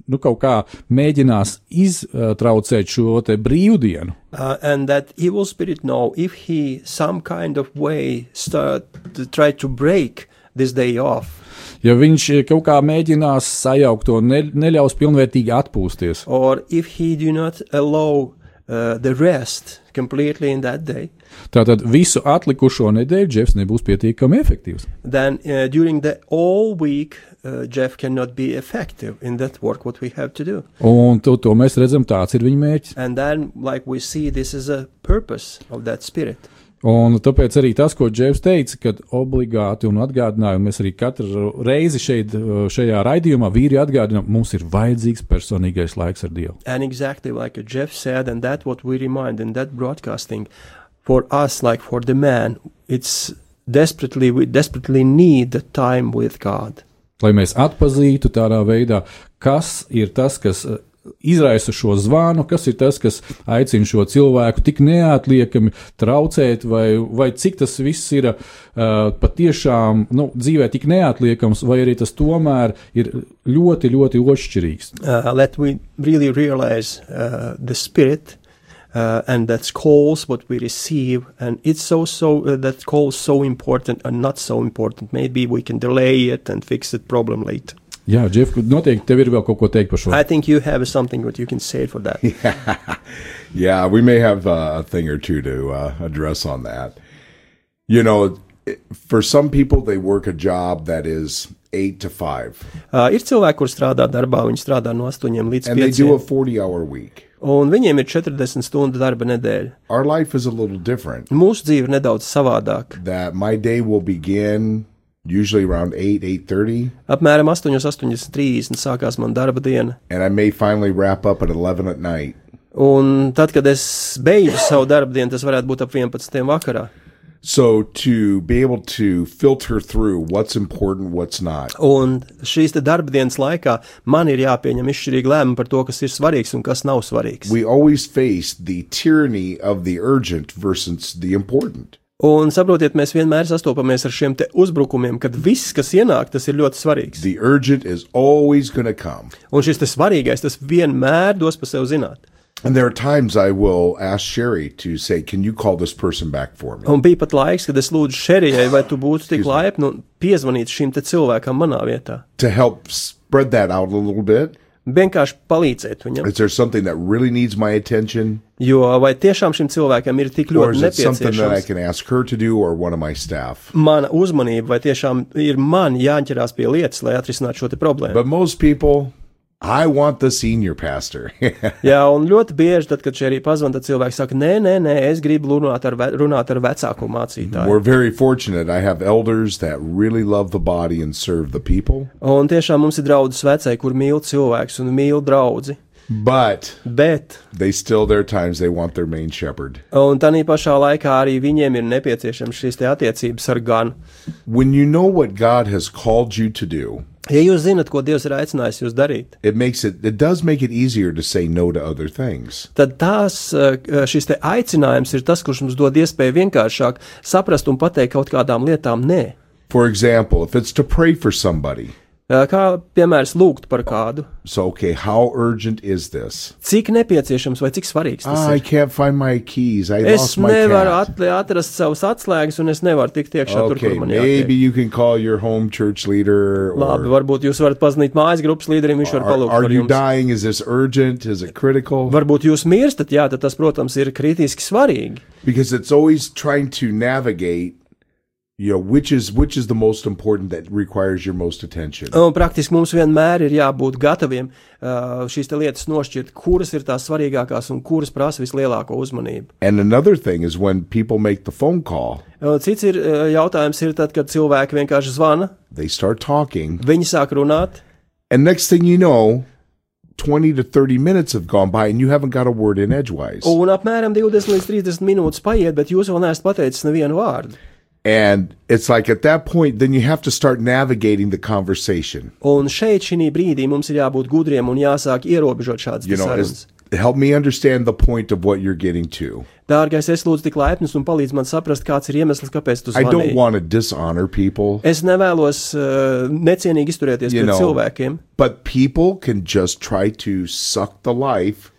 nu, kaut kā mēģinās iztraucēt šo te brīvdienu, Uh, and that evil spirit know if he some kind of way start to try to break this day off. Ja viņš kaut kā mēģinās sajaukt to, ne, neļaus pilnvērtīgi atpūsties, or if he do not allow uh, the rest completely in that day tātad visu atlikušo nedēļu Džefs nebūs pietiekami efektīvs. then uh, during the all week uh, jeff cannot be effective in that work what we have to do Un to, to mēs redzam, tāds ir viņa mērķis. and then like we see this is a purpose of that spirit Un tāpēc arī tas, ko Džefs teica, ka obligāti un atgādinājumu mēs arī katru reizi šeit, šajā raidījumā vīri atgādinām, mums ir vajadzīgs personīgais laiks ar Dievu. and exactly like uh, jeff said and that what we remind in that broadcasting for us like for the man it's desperately we desperately need the time with god Lai mēs atpazītu tādā veidā, kas ir tas, kas eh, izraisa šo zvanu, kas ir tas, kas aicina šo cilvēku tik neatliekami traucēt, vai, vai cik tas viss ir uh, patiešām nu, dzīvē tik neatliekams, vai arī tas tomēr ir ļoti, ļoti ošķirīgs. uh, let we really realize uh, the spirit uh, and that's calls what we receive and it's so so uh, that calls so important and not so important maybe we can delay it and fix that problem later Jā, Džef, noteikti tev ir vēl kaut ko teikt par šo. i think you have something what you can say for that Yeah, we may have uh, a thing or two to uh, address on that. You know, it- for some people, they work a job that is eight to five, uh, ir cilvēki kur strādā darbā viņi strādā no 8 līdz and they do a 5 40-hour week. un viņiem ir 40 stundu darba nedēļa Our life is a little different. mūsu dzīve ir nedaudz savādāk That my day will begin usually around eight, eight thirty, apmēram 8 8.30 sākās man darba diena and I may finally wrap up at eleven at night. Un tad, kad es beidzu savu darbu dienu, tas varētu būt ap 11. vakarā. So to be able to filter through what's important, what's not, Un šīs te darba dienas laikā man ir jāpieņem izšķirīgi lēmumi par to, kas ir svarīgs un kas nav svarīgs. we always face the tyranny of the urgent versus the important. Un saprotiet, mēs vienmēr sastopamies ar šiem te uzbrukumiem, kad viss, kas ienāk, tas ir ļoti svarīgs. Un šis svarīgais, tas vienmēr dos pa sev zināt. And there are times I will ask Sherry to say, Can you call this person back for me? Un bija pat laiks, kad es lūdzu Šerijai, vai tu būtu tik laipni un piezvanīt šim te cilvēkam manā vietā. To help spread that out a little bit. Vienkārši palīdzēt viņam. Is there something that really needs my attention? Jo vai tiešām šim cilvēkam ir tik ļoti nepieciešams can ask her to do or one of my staff? mana uzmanība, vai tiešām ir man jāķerās pie lietas, lai atrisinātu šo problēmu? But most people, I want the senior pastor. Jā, un ļoti bieži, tad, kad šie arī pazvan, tad cilvēki saka, nē, nē, nē, es gribu runāt ar, ve- runāt ar vecāko mācītāju. We're very fortunate. I have elders that really love the body and serve the people. Un tiešām mums ir draudzes vecai, kur mīl cilvēks un mīl draugu. But Bet, they still, there are times they want their main shepherd. un tā pašā laikā arī viņiem ir nepieciešams šīs attiecības ar ganu. When you know what God has called you to do, Ja jūs zinat, ko Dievs ir aicinājis jūs darīt, it makes it, it does make it easier to say no to other things. tad tās, eh, šis te aicinājums ir tas, kurš mums dod iespēju vienkāršāk saprast un pateikt kaut kādām lietām nē. For example, if it's to pray for somebody, Eh, Kā piemērs lūgt par kādu, so okay, how urgent is this? cik nepieciešams vai cik svarīgs tas Ah, I ir. can't find my keys. I Es lost my nevaru cat. at, atrast savas atslēgas, un es nevaru tikt iekšā tur, Okay, kur man maybe jātiek. you can call your home church leader. Labi, Or, varbūt jūs varat paziņot mājas grupas līderim, viņš var are, palūgt are par you jums. dying? Is this urgent? Is it critical? Varbūt jūs mirstat, jā, tad tas, protams, ir kritiski svarīgi. because it's always trying to navigate you know which is which is the most important that requires your most attention Un praktiski mums vienmēr ir jābūt gataviem uh, šīs lietas nošķirt, kuras ir tās svarīgākās un kuras prasa vislielāko uzmanību. and another thing is when people make the phone call Un Cits ir uh, jautājums, ir tad, kad cilvēki vienkārši zvana, they start talking viņi sāk runāt, and next thing you know 20 to 30 minutes have gone by and you haven't got a word in edgewise un apmēram 20 līdz 30 minūtes paiet, bet jūs vēl neesat pateicis nevienu vārdu. And it's like at that point then you have to start navigating the conversation Un šeit, šī brīdī, mums ir jābūt gudriem un jāsāk ierobežot šādas you know sarunas. is, help me understand the point of what you're getting to Dārgais, es lūdzu tik laipnus un palīdz man saprast, kāds ir iemesls, kāpēc tu i don't zvanīji. want to dishonor people Es nevēlos uh, necienīgi izturēties You pret know. cilvēkiem, But people can just try to suck the life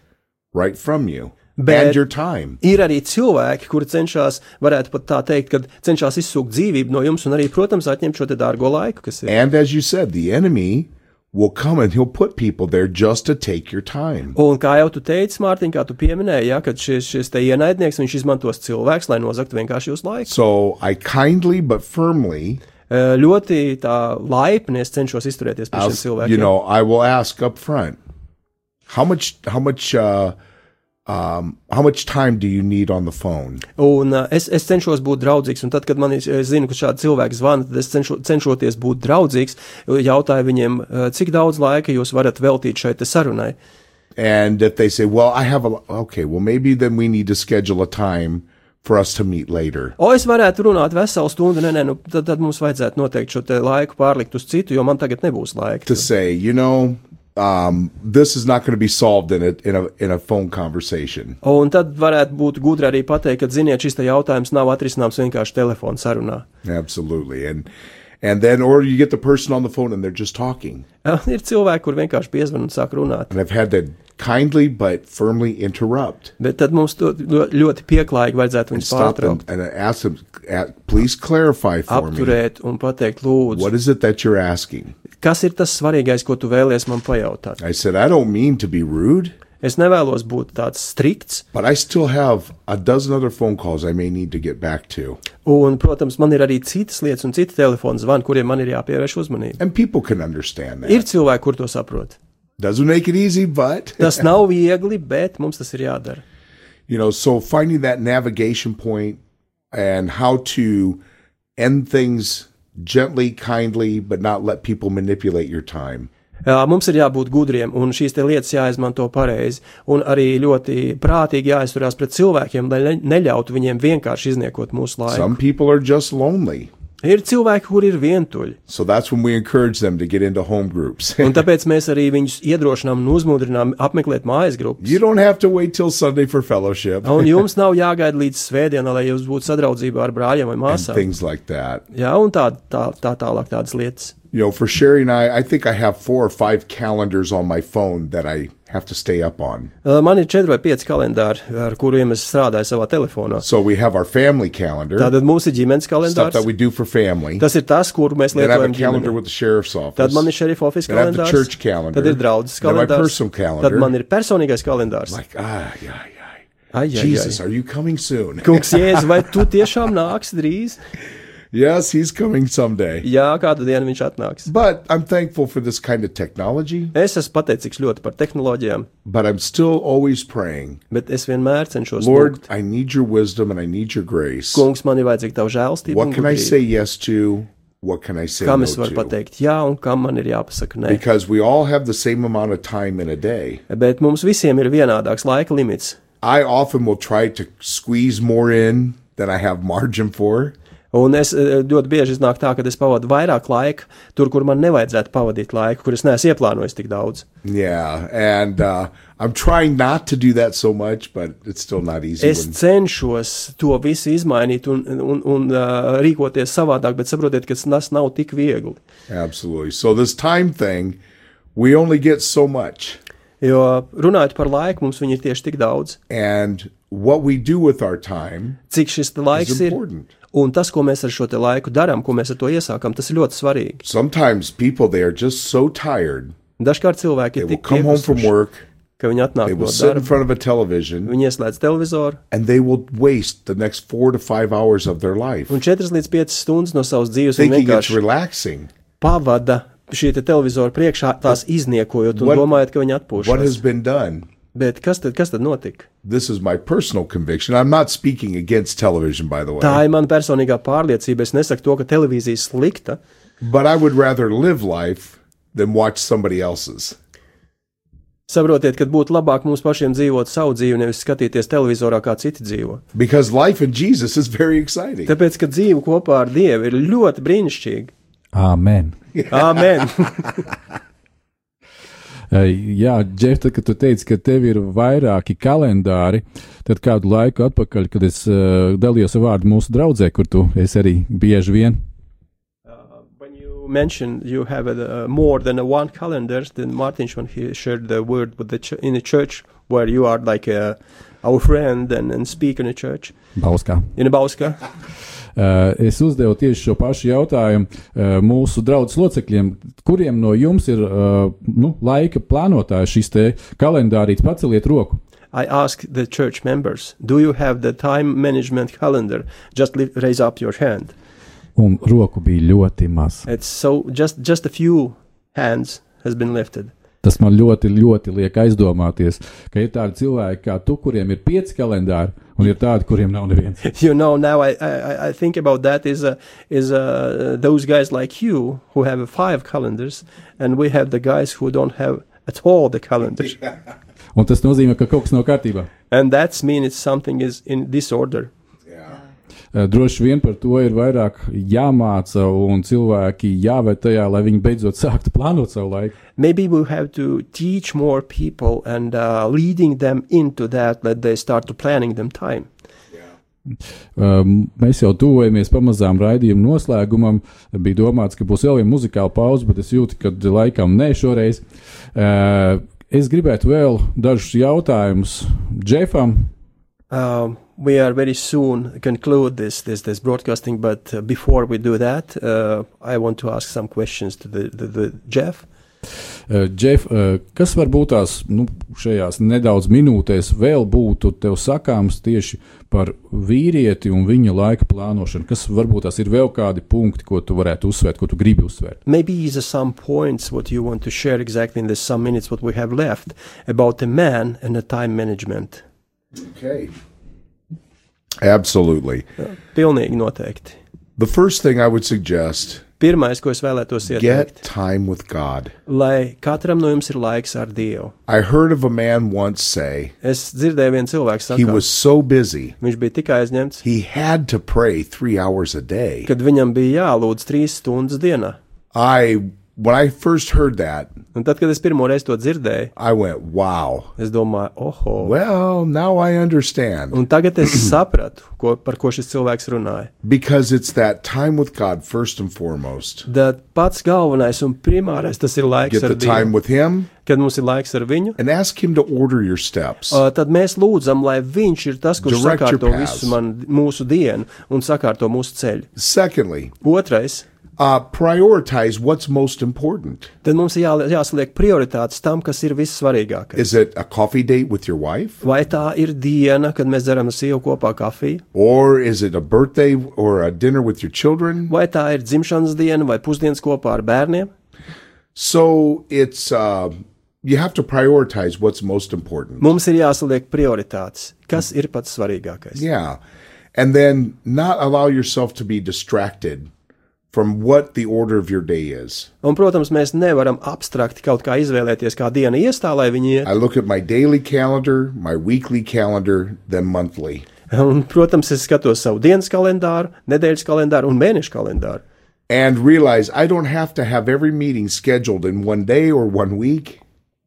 right from you Bet- and your time. Ir arī cilvēki, kuri cenšas, varētu pat tā teikt, ka cenšas izsūkt dzīvību no jums un arī, protams, atņemt šo dārgo laiku, kas ir. And as you said, the enemy will come and he'll put people there just to take your time. Un kā jau tu teici, Mārtiņ, kā tu pieminēji, ja, kad šis, šis te ienaidnieks, viņš izmantos cilvēks, lai nozagtu vienkārši jūsu laiku. So I kindly but firmly, Eh, Ļoti tā laipni es cenšos izturēties pret šiem cilvēkiem. you know, I will ask up front, how much, how much, uh, um, how much time do you need on the phone? Un uh, es, es cenšos būt draudzīgs, un tad, kad man ir, es zinu, ka šādi cilvēki zvana, tad es cenšo, cenšoties būt draudzīgs, jautāju viņiem, uh, cik daudz laika jūs varat veltīt šai sarunai. And if they say, well, I have a, okay, well, maybe then we need to schedule a time for us to meet later. O, es varētu runāt veselu stundu, nē, nē, nu, tad, tad mums vajadzētu noteikti šo laiku pārlikt uz citu, jo man tagad nebūs laika. to say, you know, um, this is not going to be solved in a in a in a phone conversation. Un tad varētu būt gudri arī pateikt, ka, ziniet, šis jautājums nav atrisināms vienkārši telefona sarunā. Absolutely, and and then or you get the person on the phone and they're just talking. Ir cilvēki, kur vienkārši piezvan un sāk runāt. And I've had to kindly but firmly interrupt, Bet tad mums to ļo- ļoti pieklājīgi vajadzētu viņus pārtraukt, and ask them, please clarify for me. apturēt un pateikt, lūdzu, What is it that you're asking? Kas ir tas svarīgais, ko tu vēlies man pajautāt? I said, I don't mean to be rude, Es nevēlos būt tāds strikts, but I still have a dozen other phone calls I may need to get back to. un, protams, man ir arī citas lietas un citi telefona zvani, kuriem man ir jāpievērš uzmanība. And people can understand that. Ir cilvēki, kur to saprot. Doesn't make it easy, but Tas nav viegli, bet mums tas ir jādara. you know so finding that navigation point and how to end things gently kindly but not let people manipulate your time mums ir jābūt gudriem, un šīs te lietas jāizmanto pareizi, un arī ļoti prātīgi jāizturās pret cilvēkiem, lai ne, neļautu viņiem vienkārši izniekot mūsu laiku. Ir cilvēki, kuri ir vientuļi, so that's when we encourage them to get into home groups un tāpēc mēs arī viņus iedrošinām un uzmundrinām apmeklēt mājas grupas. you don't have to wait till sunday for fellowship Un jums nav jāgaida līdz svētdienai, lai jūs būtu sadraudzībā ar brāļiem vai māsām. things like that Jā, un tā, tā, tā tālāk tādas lietas. You know for sherry and i i think i have four or five calendars on my phone that i have to stay up on. Uh, Man ir četri vai pieci kalendāri, ar kuriem es strādāju savā telefonā. So we have our family calendar, Tātad mums ir ģimenes stuff kalendārs. that we do for family. Tas ir tas, kuru mēs Then I have a lietojam calendar ģimenē. with the sheriff's office. Tad man ir šerifa oficiālais Then I have the kalendārs, church calendar. tad ir draudzes Then my kalendārs, personal calendar. tad man ir personīgais kalendārs. like, ah, yeah, yeah. Ai, ai, Jesus, ai. are you coming soon? Kungs, Jēzus, vai tu tiešām nāksi drīz? yes, he's coming someday. Jā, kādu dienu viņš atnāks. But I'm thankful for this kind of technology, Es esmu pateicīgs ļoti par tehnoloģijām, but I'm still always praying, bet es vienmēr cenšos Lord, lūgt. I need your wisdom and I need your grace. Kungs, man ir vajadzīga tava žēlstība. un What can I gudrība. say yes to? What can I say Kam no es varu to? pateikt jā, un kam man ir jāpasaka nē. Because we all have the same amount of time in a day. Bet mums visiem ir vienādāks laika limits. I often will try to squeeze more in than I have margin for. Un es eh, ļoti bieži iznāk tā, ka es pavadu vairāk laika tur, kur man nevajadzētu pavadīt laiku, kur es neesmu ieplānojis tik daudz. Yeah, and uh, I'm trying not to do that so much, but it's still not easy. Es when- cenšos to visu izmainīt un, un, un uh, rīkoties savādāk, bet saprotiet, ka tas nav tik viegli. Absolutely. So this time thing, we only get so much, Jo runājot par laiku, mums viņi ir tieši tik daudz, and what we do with our time cik šis laiks is ir. Un tas, ko mēs ar šo laiku darām, ko mēs ar to iesākam, tas ir ļoti svarīgi. Sometimes people they are just so tired. Dažkārt cilvēki They ir will tik come home from work, ka viņi atnāk they no will sit in darba, front of a television, viņi ieslēdz televizoru, and they will waste the next four to five hours of their life un 4 līdz 5 stundas no savas dzīves viņi vienkārši relaxing. pavada šī te televizora priekšā, tās izniekojot un What- domājot, ka viņi What has atpūšas. been done? Bet kas tad, kas tad notika? This is my personal conviction. I'm not speaking against television, by the way. Tā ir mana personīgā pārliecība. Es nesaku to, ka televīzija ir slikta, But I would rather live life than watch somebody else's. Saprotiet, ka būtu labāk mums pašiem dzīvot savu dzīvi, nevis skatīties televizorā, kā citi dzīvo. Because life in Jesus is very exciting. Tāpēc, ka dzīve kopā ar Dievu ir ļoti brīnišķīga. Amen. Amen! Jā, Džef, tad, kad tu teici, ka tev ir vairāki kalendāri, tad kādu laiku atpakaļ, kad es uh, dalījos ar vārdu mūsu draudzē, kur tu esi arī bieži vien. when you mentioned you have a, uh, more than a one calendar, then Martin when he shared the word with the ch- in the church where you are like a, our friend and, and speak in a church Bauskā. in Bauska. Uh, es uzdevu tieši šo pašu jautājumu uh, mūsu draugu locekļiem, kuriem no jums ir uh, nu, laika plānotājs šis kalendārīts, paceliet roku. I ask the church members, do you have the time management calendar? Just li- raise up your hand. Un roku bija ļoti maz. It's so just just a few hands has been lifted. Tas man ļoti, ļoti liek aizdomāties, ka ir tādi cilvēki kā tu, kuriem ir pieci kalendāri, un ir tādi, kuriem nav neviens. You know, now I, I, I think about that is uh, is uh, those guys like you who have five calendars, and we have the guys who don't have at all the calendars, Un tas nozīmē, ka kaut kas nav kārtībā. and that's mean it's something is in disorder. Eh, Droši vien par to ir vairāk jāmāca, un cilvēki jāved tajā, lai viņi beidzot sāktu plānot savu laiku. Maybe we have to teach more people and uh, leading them into that that they start to planning them time. Um, Mēs jau tuvojamies pamazām raidījuma noslēgumam. Bija domāts, ka būs vēl viena muzikāla pauze, bet es jūtu, ka laikam ne šoreiz. Uh, Es gribētu vēl dažus jautājumus Džefam. Um, we are very soon conclude this this this broadcasting, but uh, before we do that, uh, I want to ask some questions to the the, the Jeff. Džef, uh, kas varbūt tās nu, šajās nedaudz minūtēs vēl būtu tev sakāms tieši par vīrieti un viņa laika plānošanu? Kas varbūt tās ir vēl kādi punkti, ko tu varētu uzsvērt, ko tu gribi uzsvērt? Maybe is some points what you want to share exactly in the some minutes what we have left about the man and the time management. Okay. Absolutely. Pilnīgi noteikti. The first thing I would suggest Pirmais, ko es vēlētos get ieteikt, time with God. lai katram no jums ir laiks ar Dievu. I heard of a man once say Es dzirdēju vienu cilvēku he sakāt, was so busy, viņš bija tik aizņemts, he had to pray three hours a day. kad viņam bija jālūdz trīs stundas dienā. I when I first heard that, Un tad, kad es pirmo reizi to dzirdēju, I went, wow. es domāju, oho, Well, now I understand. un tagad es sapratu, ko, par ko šis cilvēks runāja. Because it's that time with God first and foremost. Tad pats galvenais un primārais tas ir laiks Get ar the time Dievu. with Him Kad mums ir laiks ar viņu, and ask Him to order your steps. Uh, tad mēs lūdzam, lai Viņš ir tas, kurš Direct your sakārto paths. visu man, mūsu dienu un sakārto mūsu ceļu. Secondly, Otrais, uh, prioritize what's most important. tad mums ir jā, jāsaliek prioritātes tam, kas ir vissvarīgākais. Is it a coffee date with your wife? Vai tā ir diena, kad mēs dzeram ar sievu kopā kafiju, Or is it a birthday or a dinner with your children? vai tā ir dzimšanas diena vai pusdienas kopā ar bērniem? So it's, uh, you have to prioritize what's most important. Mums ir jāsaliek prioritātes, kas ir pats svarīgākais. Yeah. And then not allow yourself to be distracted Un, protams, mēs nevaram abstrakti kaut kā izvēlēties, kā diena iestā, lai viņi iet. I look at my daily calendar, my weekly calendar, then monthly. Un, protams, es skatos savu dienas kalendāru, nedēļas kalendāru un mēnešu kalendāru. And realize I don't have to have every meeting scheduled in one day or one week.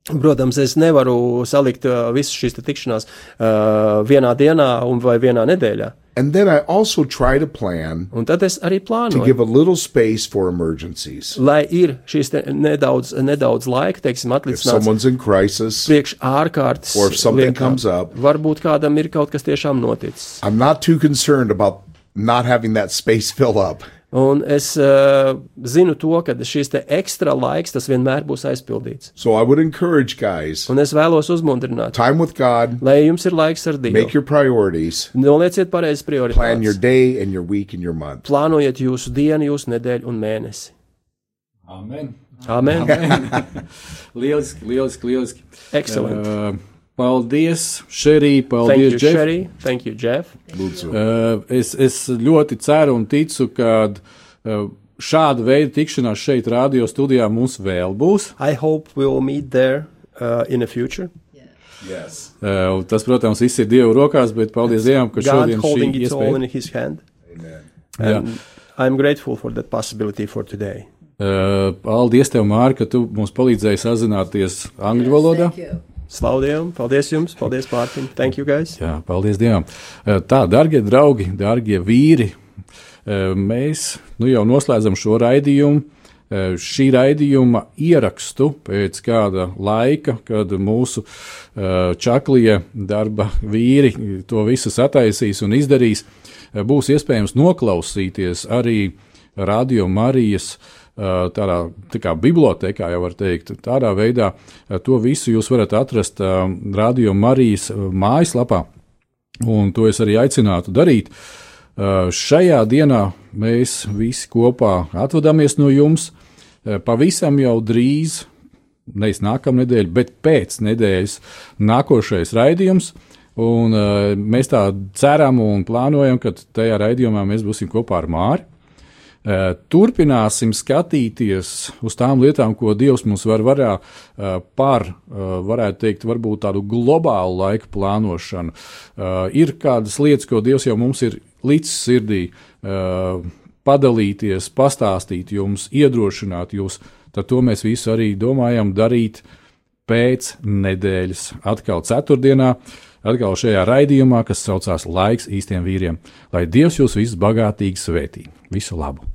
Protams, es nevaru salikt uh, visas šīs te tikšanās uh, vienā dienā un vai vienā nedēļā. And then I also try to plan Un tad es arī to plānoju, give a little space for emergencies. lai ir šīs nedaudz, nedaudz laika, teiksim, If atlicināts someone's in crisis, priekš ārkārtas. Or if something lietām. comes up. Varbūt kādam ir kaut kas tiešām noticis. I'm not too concerned about not having that space fill up. Un es uh, zinu to, ka te ekstra laiks, tas vienmēr būs aizpildīts. So I would encourage guys, Un es vēlos uzmundrināt, time with God, lai jums ir laiks ar Dievu. make your priorities, Nolieciet pareizi plan your prioritātes. day and your week and your month. Plānojiet jūsu dienu, jūsu nedēļu un mēnesi. Amen. Amen. Lieliski, lieliski, lieliski. Excellent. Uh, paldies, Šerī, Thank paldies, you, Džef. Sherry. Thank you, Jeff. Uh, es, es ļoti ceru un ticu, ka uh, šāda veida tikšanās šeit, radio studijā, mums vēl būs. I hope we'll meet there uh, in the future. Yes. Uh, tas, protams, viss ir Dieva rokās, bet paldies Dievam, ka God šodien šī holding it all iespēja. in His hand. Amen. And I'm grateful for that possibility for today. Uh, paldies tev, Mārka, ka tu mums palīdzēji sazināties angļu valodā. Slavu Dievam, paldies jums, paldies Mārtiņ. Thank you guys. Jā, paldies Dievam. Tā, darbie draugi, darbie vīri, mēs nu, jau noslēdzam šo raidījumu. Šī raidījuma ierakstu pēc kāda laika, kad mūsu čaklie darba vīri to visu sataisīs un izdarīs, būs iespējams noklausīties arī Radio Marijas uh, tādā tā kā bibliotekā, jau var teikt. Tādā veidā uh, to visu jūs varat atrast uh, Radio Marijas mājaslapā, un to es arī aicinātu darīt. Šajā dienā mēs visi kopā atvadāmies no jums. Pavisam jau drīz, nevis nākamā nedēļa, bet pēc nedēļas nākošais raidījums. Un, mēs tā ceram un plānojam, ka tajā raidījumā mēs būsim kopā ar Māri. Uh, Turpināsim skatīties uz tām lietām, ko Dievs mums var varā uh, par, uh, varētu teikt, varbūt tādu globālu laika plānošanu. Ir kādas lietas, ko Dievs jau mums ir līdz sirdī padalīties, pastāstīt jums, iedrošināt jūs, tad to mēs visu arī domājam darīt pēc nedēļas, atkal ceturtdienā, atkal šajā raidījumā, kas saucās Laiks īstiem vīriem. Lai Dievs jūs visus bagātīgi svētī. Visu labu!